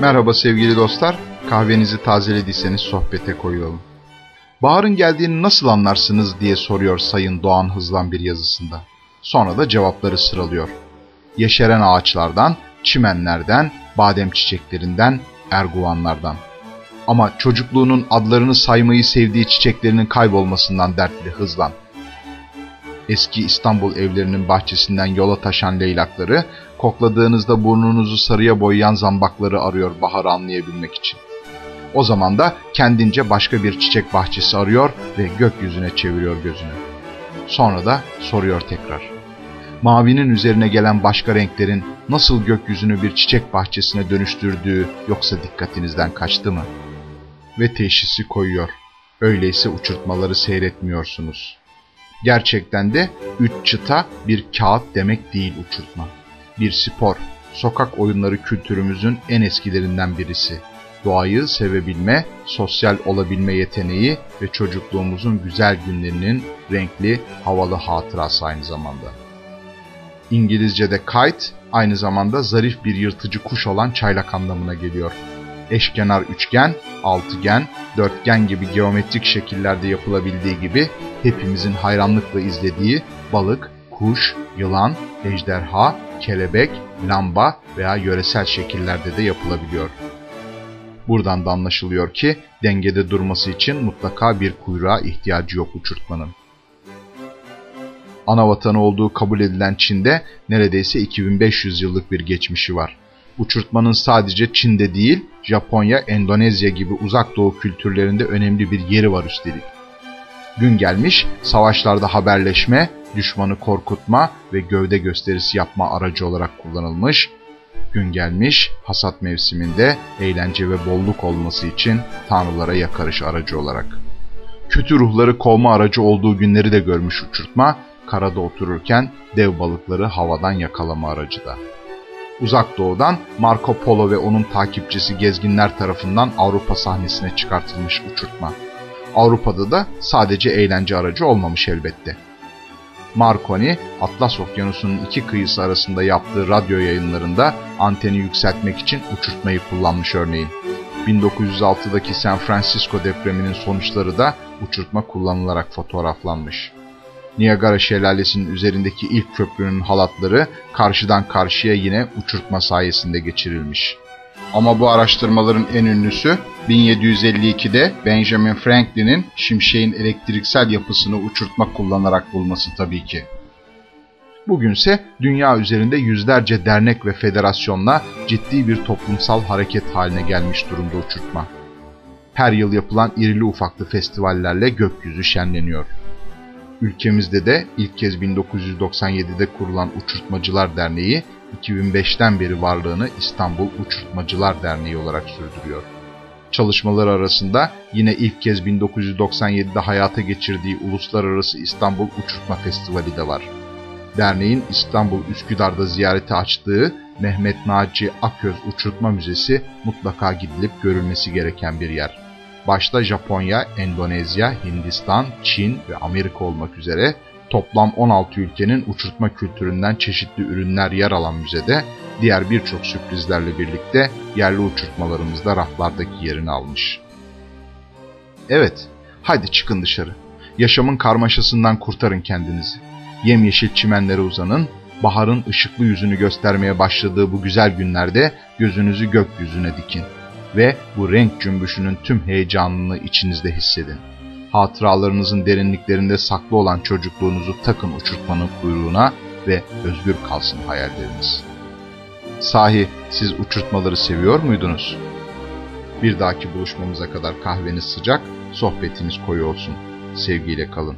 Merhaba sevgili dostlar, kahvenizi tazelediyseniz sohbete koyulalım. Baharın geldiğini nasıl anlarsınız diye soruyor Sayın Doğan Hızlan bir yazısında. Sonra da cevapları sıralıyor. Yeşeren ağaçlardan, çimenlerden, badem çiçeklerinden, erguvanlardan. Ama çocukluğunun adlarını saymayı sevdiği çiçeklerinin kaybolmasından dertli Hızlan eski İstanbul evlerinin bahçesinden yola taşan leylakları, kokladığınızda burnunuzu sarıya boyayan zambakları arıyor baharı anlayabilmek için. O zaman da kendince başka bir çiçek bahçesi arıyor ve gökyüzüne çeviriyor gözünü. Sonra da soruyor tekrar. Mavinin üzerine gelen başka renklerin nasıl gökyüzünü bir çiçek bahçesine dönüştürdüğü yoksa dikkatinizden kaçtı mı? Ve teşhisi koyuyor. Öyleyse uçurtmaları seyretmiyorsunuz. Gerçekten de üç çıta bir kağıt demek değil uçurtma. Bir spor, sokak oyunları kültürümüzün en eskilerinden birisi. Doğayı sevebilme, sosyal olabilme yeteneği ve çocukluğumuzun güzel günlerinin renkli, havalı hatırası aynı zamanda. İngilizce'de kite aynı zamanda zarif bir yırtıcı kuş olan çaylak anlamına geliyor eşkenar üçgen, altıgen, dörtgen gibi geometrik şekillerde yapılabildiği gibi hepimizin hayranlıkla izlediği balık, kuş, yılan, ejderha, kelebek, lamba veya yöresel şekillerde de yapılabiliyor. Buradan da anlaşılıyor ki dengede durması için mutlaka bir kuyruğa ihtiyacı yok uçurtmanın. Ana vatanı olduğu kabul edilen Çin'de neredeyse 2500 yıllık bir geçmişi var. Uçurtmanın sadece Çin'de değil, Japonya, Endonezya gibi uzak doğu kültürlerinde önemli bir yeri var üstelik. Gün gelmiş, savaşlarda haberleşme, düşmanı korkutma ve gövde gösterisi yapma aracı olarak kullanılmış. Gün gelmiş, hasat mevsiminde eğlence ve bolluk olması için tanrılara yakarış aracı olarak. Kötü ruhları kovma aracı olduğu günleri de görmüş uçurtma, karada otururken dev balıkları havadan yakalama aracı da. Uzak Doğu'dan Marco Polo ve onun takipçisi gezginler tarafından Avrupa sahnesine çıkartılmış uçurtma. Avrupa'da da sadece eğlence aracı olmamış elbette. Marconi, Atlas Okyanusu'nun iki kıyısı arasında yaptığı radyo yayınlarında anteni yükseltmek için uçurtmayı kullanmış örneğin. 1906'daki San Francisco depreminin sonuçları da uçurtma kullanılarak fotoğraflanmış. Niagara Şelalesi'nin üzerindeki ilk köprünün halatları karşıdan karşıya yine uçurtma sayesinde geçirilmiş. Ama bu araştırmaların en ünlüsü 1752'de Benjamin Franklin'in şimşeğin elektriksel yapısını uçurtma kullanarak bulması tabii ki. Bugünse dünya üzerinde yüzlerce dernek ve federasyonla ciddi bir toplumsal hareket haline gelmiş durumda uçurtma. Her yıl yapılan irili ufaklı festivallerle gökyüzü şenleniyor. Ülkemizde de ilk kez 1997'de kurulan Uçurtmacılar Derneği 2005'ten beri varlığını İstanbul Uçurtmacılar Derneği olarak sürdürüyor. Çalışmalar arasında yine ilk kez 1997'de hayata geçirdiği Uluslararası İstanbul Uçurtma Festivali de var. Derneğin İstanbul Üsküdar'da ziyarete açtığı Mehmet Naci Aköz Uçurtma Müzesi mutlaka gidilip görülmesi gereken bir yer başta Japonya, Endonezya, Hindistan, Çin ve Amerika olmak üzere toplam 16 ülkenin uçurtma kültüründen çeşitli ürünler yer alan müzede diğer birçok sürprizlerle birlikte yerli uçurtmalarımız da raflardaki yerini almış. Evet, haydi çıkın dışarı. Yaşamın karmaşasından kurtarın kendinizi. Yemyeşil çimenlere uzanın, baharın ışıklı yüzünü göstermeye başladığı bu güzel günlerde gözünüzü gökyüzüne dikin ve bu renk cümbüşünün tüm heyecanını içinizde hissedin. Hatıralarınızın derinliklerinde saklı olan çocukluğunuzu takın uçurtmanın kuyruğuna ve özgür kalsın hayalleriniz. Sahi siz uçurtmaları seviyor muydunuz? Bir dahaki buluşmamıza kadar kahveniz sıcak, sohbetiniz koyu olsun. Sevgiyle kalın.